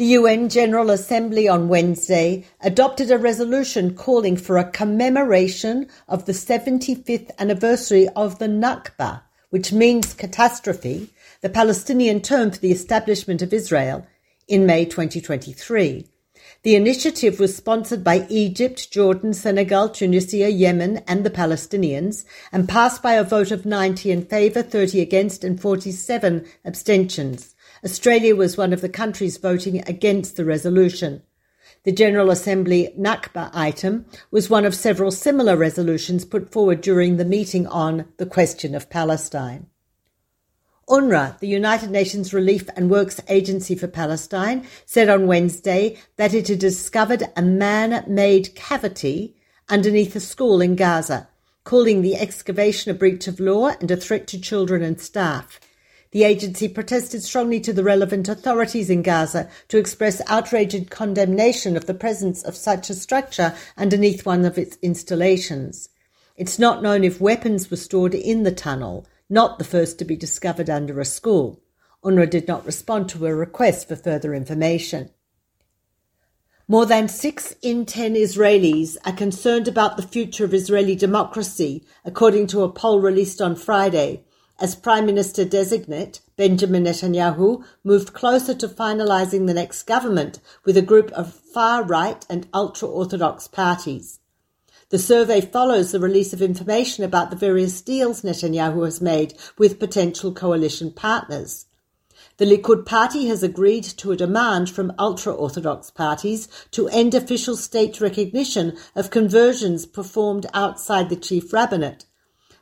The UN General Assembly on Wednesday adopted a resolution calling for a commemoration of the 75th anniversary of the Nakba, which means catastrophe, the Palestinian term for the establishment of Israel, in May 2023. The initiative was sponsored by Egypt, Jordan, Senegal, Tunisia, Yemen, and the Palestinians, and passed by a vote of 90 in favour, 30 against, and 47 abstentions. Australia was one of the countries voting against the resolution. The General Assembly Nakba item was one of several similar resolutions put forward during the meeting on the question of Palestine. UNRWA, the United Nations Relief and Works Agency for Palestine, said on Wednesday that it had discovered a man-made cavity underneath a school in Gaza, calling the excavation a breach of law and a threat to children and staff. The agency protested strongly to the relevant authorities in Gaza to express outraged condemnation of the presence of such a structure underneath one of its installations. It's not known if weapons were stored in the tunnel, not the first to be discovered under a school. UNRWA did not respond to a request for further information. More than six in ten Israelis are concerned about the future of Israeli democracy, according to a poll released on Friday, as Prime Minister designate, Benjamin Netanyahu moved closer to finalizing the next government with a group of far right and ultra Orthodox parties. The survey follows the release of information about the various deals Netanyahu has made with potential coalition partners. The Likud party has agreed to a demand from ultra Orthodox parties to end official state recognition of conversions performed outside the chief rabbinate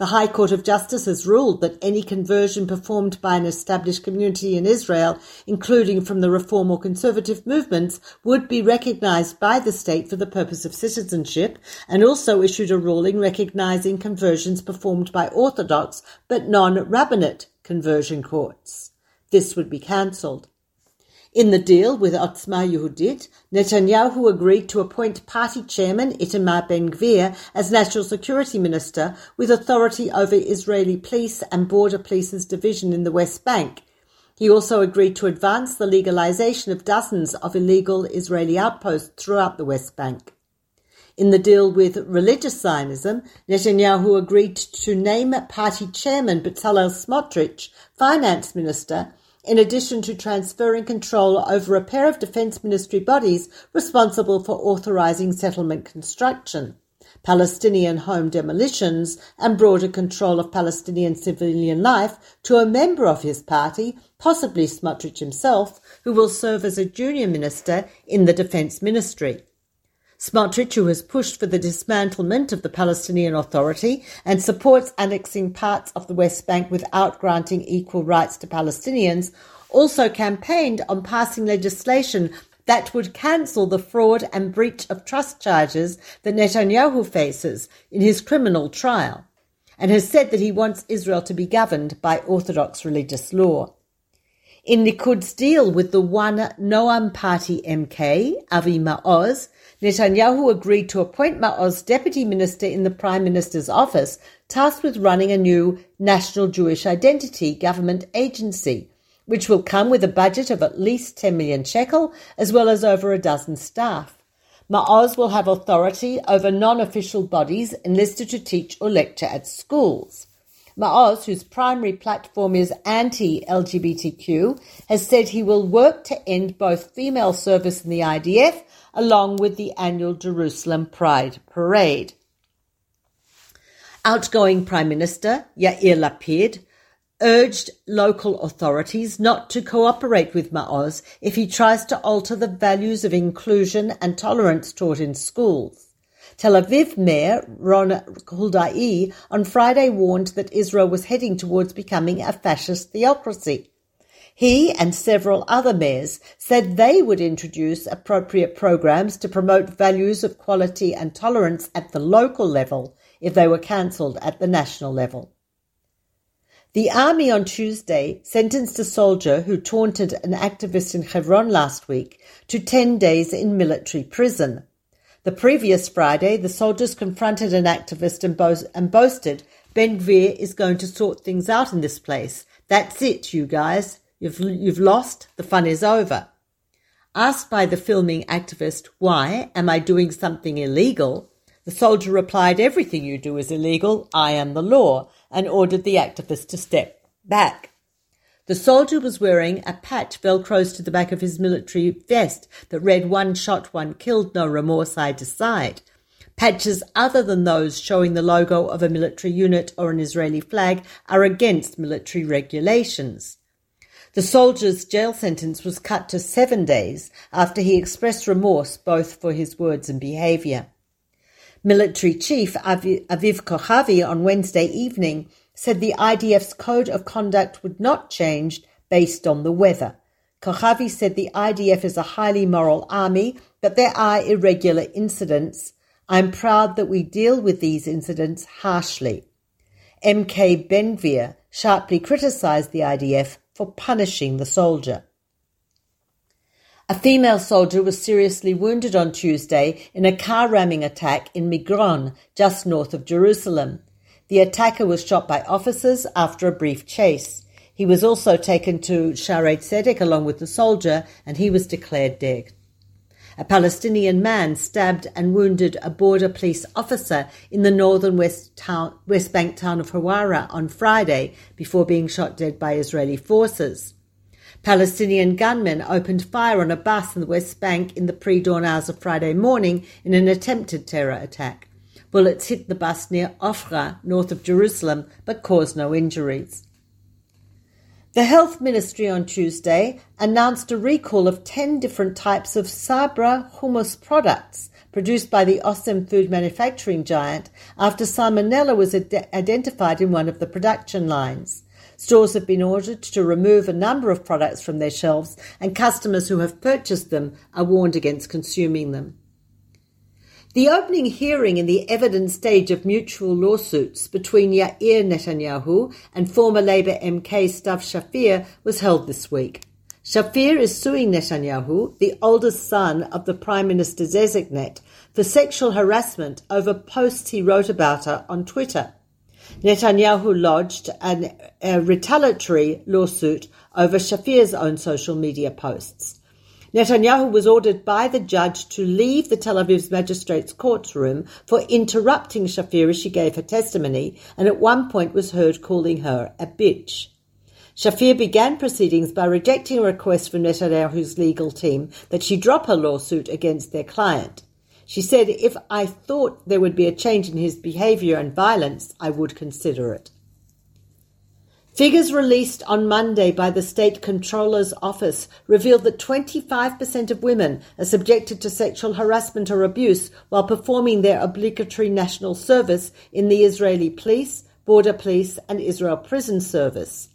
the High Court of Justice has ruled that any conversion performed by an established community in Israel, including from the reform or conservative movements, would be recognized by the state for the purpose of citizenship, and also issued a ruling recognizing conversions performed by Orthodox but non-rabbinate conversion courts. This would be cancelled. In the deal with Otzma Yehudit, Netanyahu agreed to appoint party chairman Itamar Ben-Gvir as national security minister with authority over Israeli police and border police's division in the West Bank. He also agreed to advance the legalization of dozens of illegal Israeli outposts throughout the West Bank. In the deal with religious Zionism, Netanyahu agreed to name party chairman Bezalel Smotrich finance minister in addition to transferring control over a pair of Defence Ministry bodies responsible for authorising settlement construction, Palestinian home demolitions, and broader control of Palestinian civilian life to a member of his party, possibly Smotrich himself, who will serve as a junior minister in the Defence Ministry. Smotrich, who has pushed for the dismantlement of the Palestinian Authority and supports annexing parts of the West Bank without granting equal rights to Palestinians, also campaigned on passing legislation that would cancel the fraud and breach of trust charges that Netanyahu faces in his criminal trial, and has said that he wants Israel to be governed by Orthodox religious law. In Likud's deal with the one Noam Party MK, Avi Maoz, Netanyahu agreed to appoint Maoz deputy minister in the prime minister's office, tasked with running a new National Jewish Identity government agency, which will come with a budget of at least 10 million shekel, as well as over a dozen staff. Maoz will have authority over non-official bodies enlisted to teach or lecture at schools. Maoz, whose primary platform is anti-LGBTQ, has said he will work to end both female service in the IDF along with the annual Jerusalem Pride Parade. Outgoing Prime Minister Yair Lapid urged local authorities not to cooperate with Maoz if he tries to alter the values of inclusion and tolerance taught in schools. Tel Aviv Mayor Ron Huldai on Friday warned that Israel was heading towards becoming a fascist theocracy. He and several other mayors said they would introduce appropriate programs to promote values of quality and tolerance at the local level if they were cancelled at the national level. The army on Tuesday sentenced a soldier who taunted an activist in Hebron last week to 10 days in military prison. The previous Friday, the soldiers confronted an activist and, bo- and boasted, Ben Gvir is going to sort things out in this place. That's it, you guys. You've, you've lost, the fun is over. Asked by the filming activist, why am I doing something illegal? The soldier replied, everything you do is illegal, I am the law, and ordered the activist to step back. The soldier was wearing a patch velcros to the back of his military vest that read one shot, one killed, no remorse, I decide. Patches other than those showing the logo of a military unit or an Israeli flag are against military regulations. The soldier's jail sentence was cut to seven days after he expressed remorse both for his words and behaviour. Military Chief Aviv Kochavi on Wednesday evening said the IDF's code of conduct would not change based on the weather. Kochavi said the IDF is a highly moral army, but there are irregular incidents. I'm proud that we deal with these incidents harshly. MK Ben-Gvir sharply criticised the IDF for punishing the soldier. A female soldier was seriously wounded on Tuesday in a car ramming attack in Migron, just north of Jerusalem. The attacker was shot by officers after a brief chase. He was also taken to Shaarei Tzedek along with the soldier, and he was declared dead. A Palestinian man stabbed and wounded a border police officer in the northern West, town, West Bank town of Hawara on Friday before being shot dead by Israeli forces. Palestinian gunmen opened fire on a bus in the West Bank in the pre dawn hours of Friday morning in an attempted terror attack. Bullets hit the bus near Ofra, north of Jerusalem, but caused no injuries. The Health Ministry on Tuesday announced a recall of 10 different types of Sabra hummus products produced by the Osem food manufacturing giant after salmonella was ad- identified in one of the production lines. Stores have been ordered to remove a number of products from their shelves, and customers who have purchased them are warned against consuming them. The opening hearing in the evidence stage of mutual lawsuits between Yair Netanyahu and former Labour MK Stav Shafir was held this week. Shafir is suing Netanyahu, the oldest son of the Prime Minister designate, for sexual harassment over posts he wrote about her on Twitter. Netanyahu lodged an, a retaliatory lawsuit over Shafir's own social media posts. Netanyahu was ordered by the judge to leave the Tel Aviv's magistrate's courtroom for interrupting Shafir as she gave her testimony and at one point was heard calling her a bitch. Shafir began proceedings by rejecting a request from Netanyahu's legal team that she drop her lawsuit against their client. She said, if I thought there would be a change in his behavior and violence, I would consider it. Figures released on Monday by the State Comptroller's Office revealed that 25% of women are subjected to sexual harassment or abuse while performing their obligatory national service in the Israeli police, border police, and Israel prison service.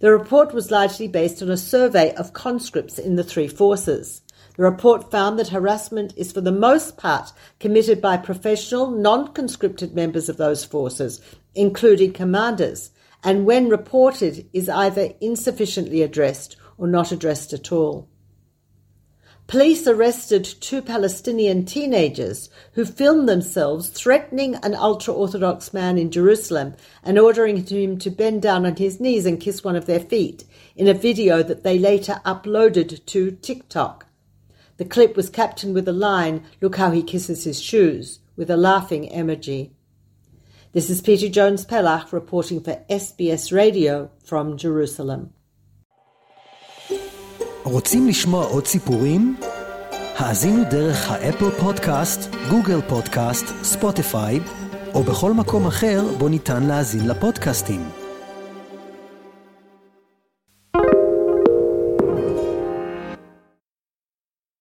The report was largely based on a survey of conscripts in the three forces. The report found that harassment is for the most part committed by professional, non-conscripted members of those forces, including commanders, and when reported is either insufficiently addressed or not addressed at all. Police arrested two Palestinian teenagers who filmed themselves threatening an ultra Orthodox man in Jerusalem and ordering him to bend down on his knees and kiss one of their feet in a video that they later uploaded to TikTok. The clip was captioned with the line, Look how he kisses his shoes, with a laughing emoji. This is Peta Jones Pellach reporting for SBS Radio from Jerusalem. רוצים לשמוע עוד סיפורים? האזינו דרך האפל פודקאסט, גוגל פודקאסט, ספוטיפיי, או בכל מקום אחר בו ניתן להאזין לפודקאסטים.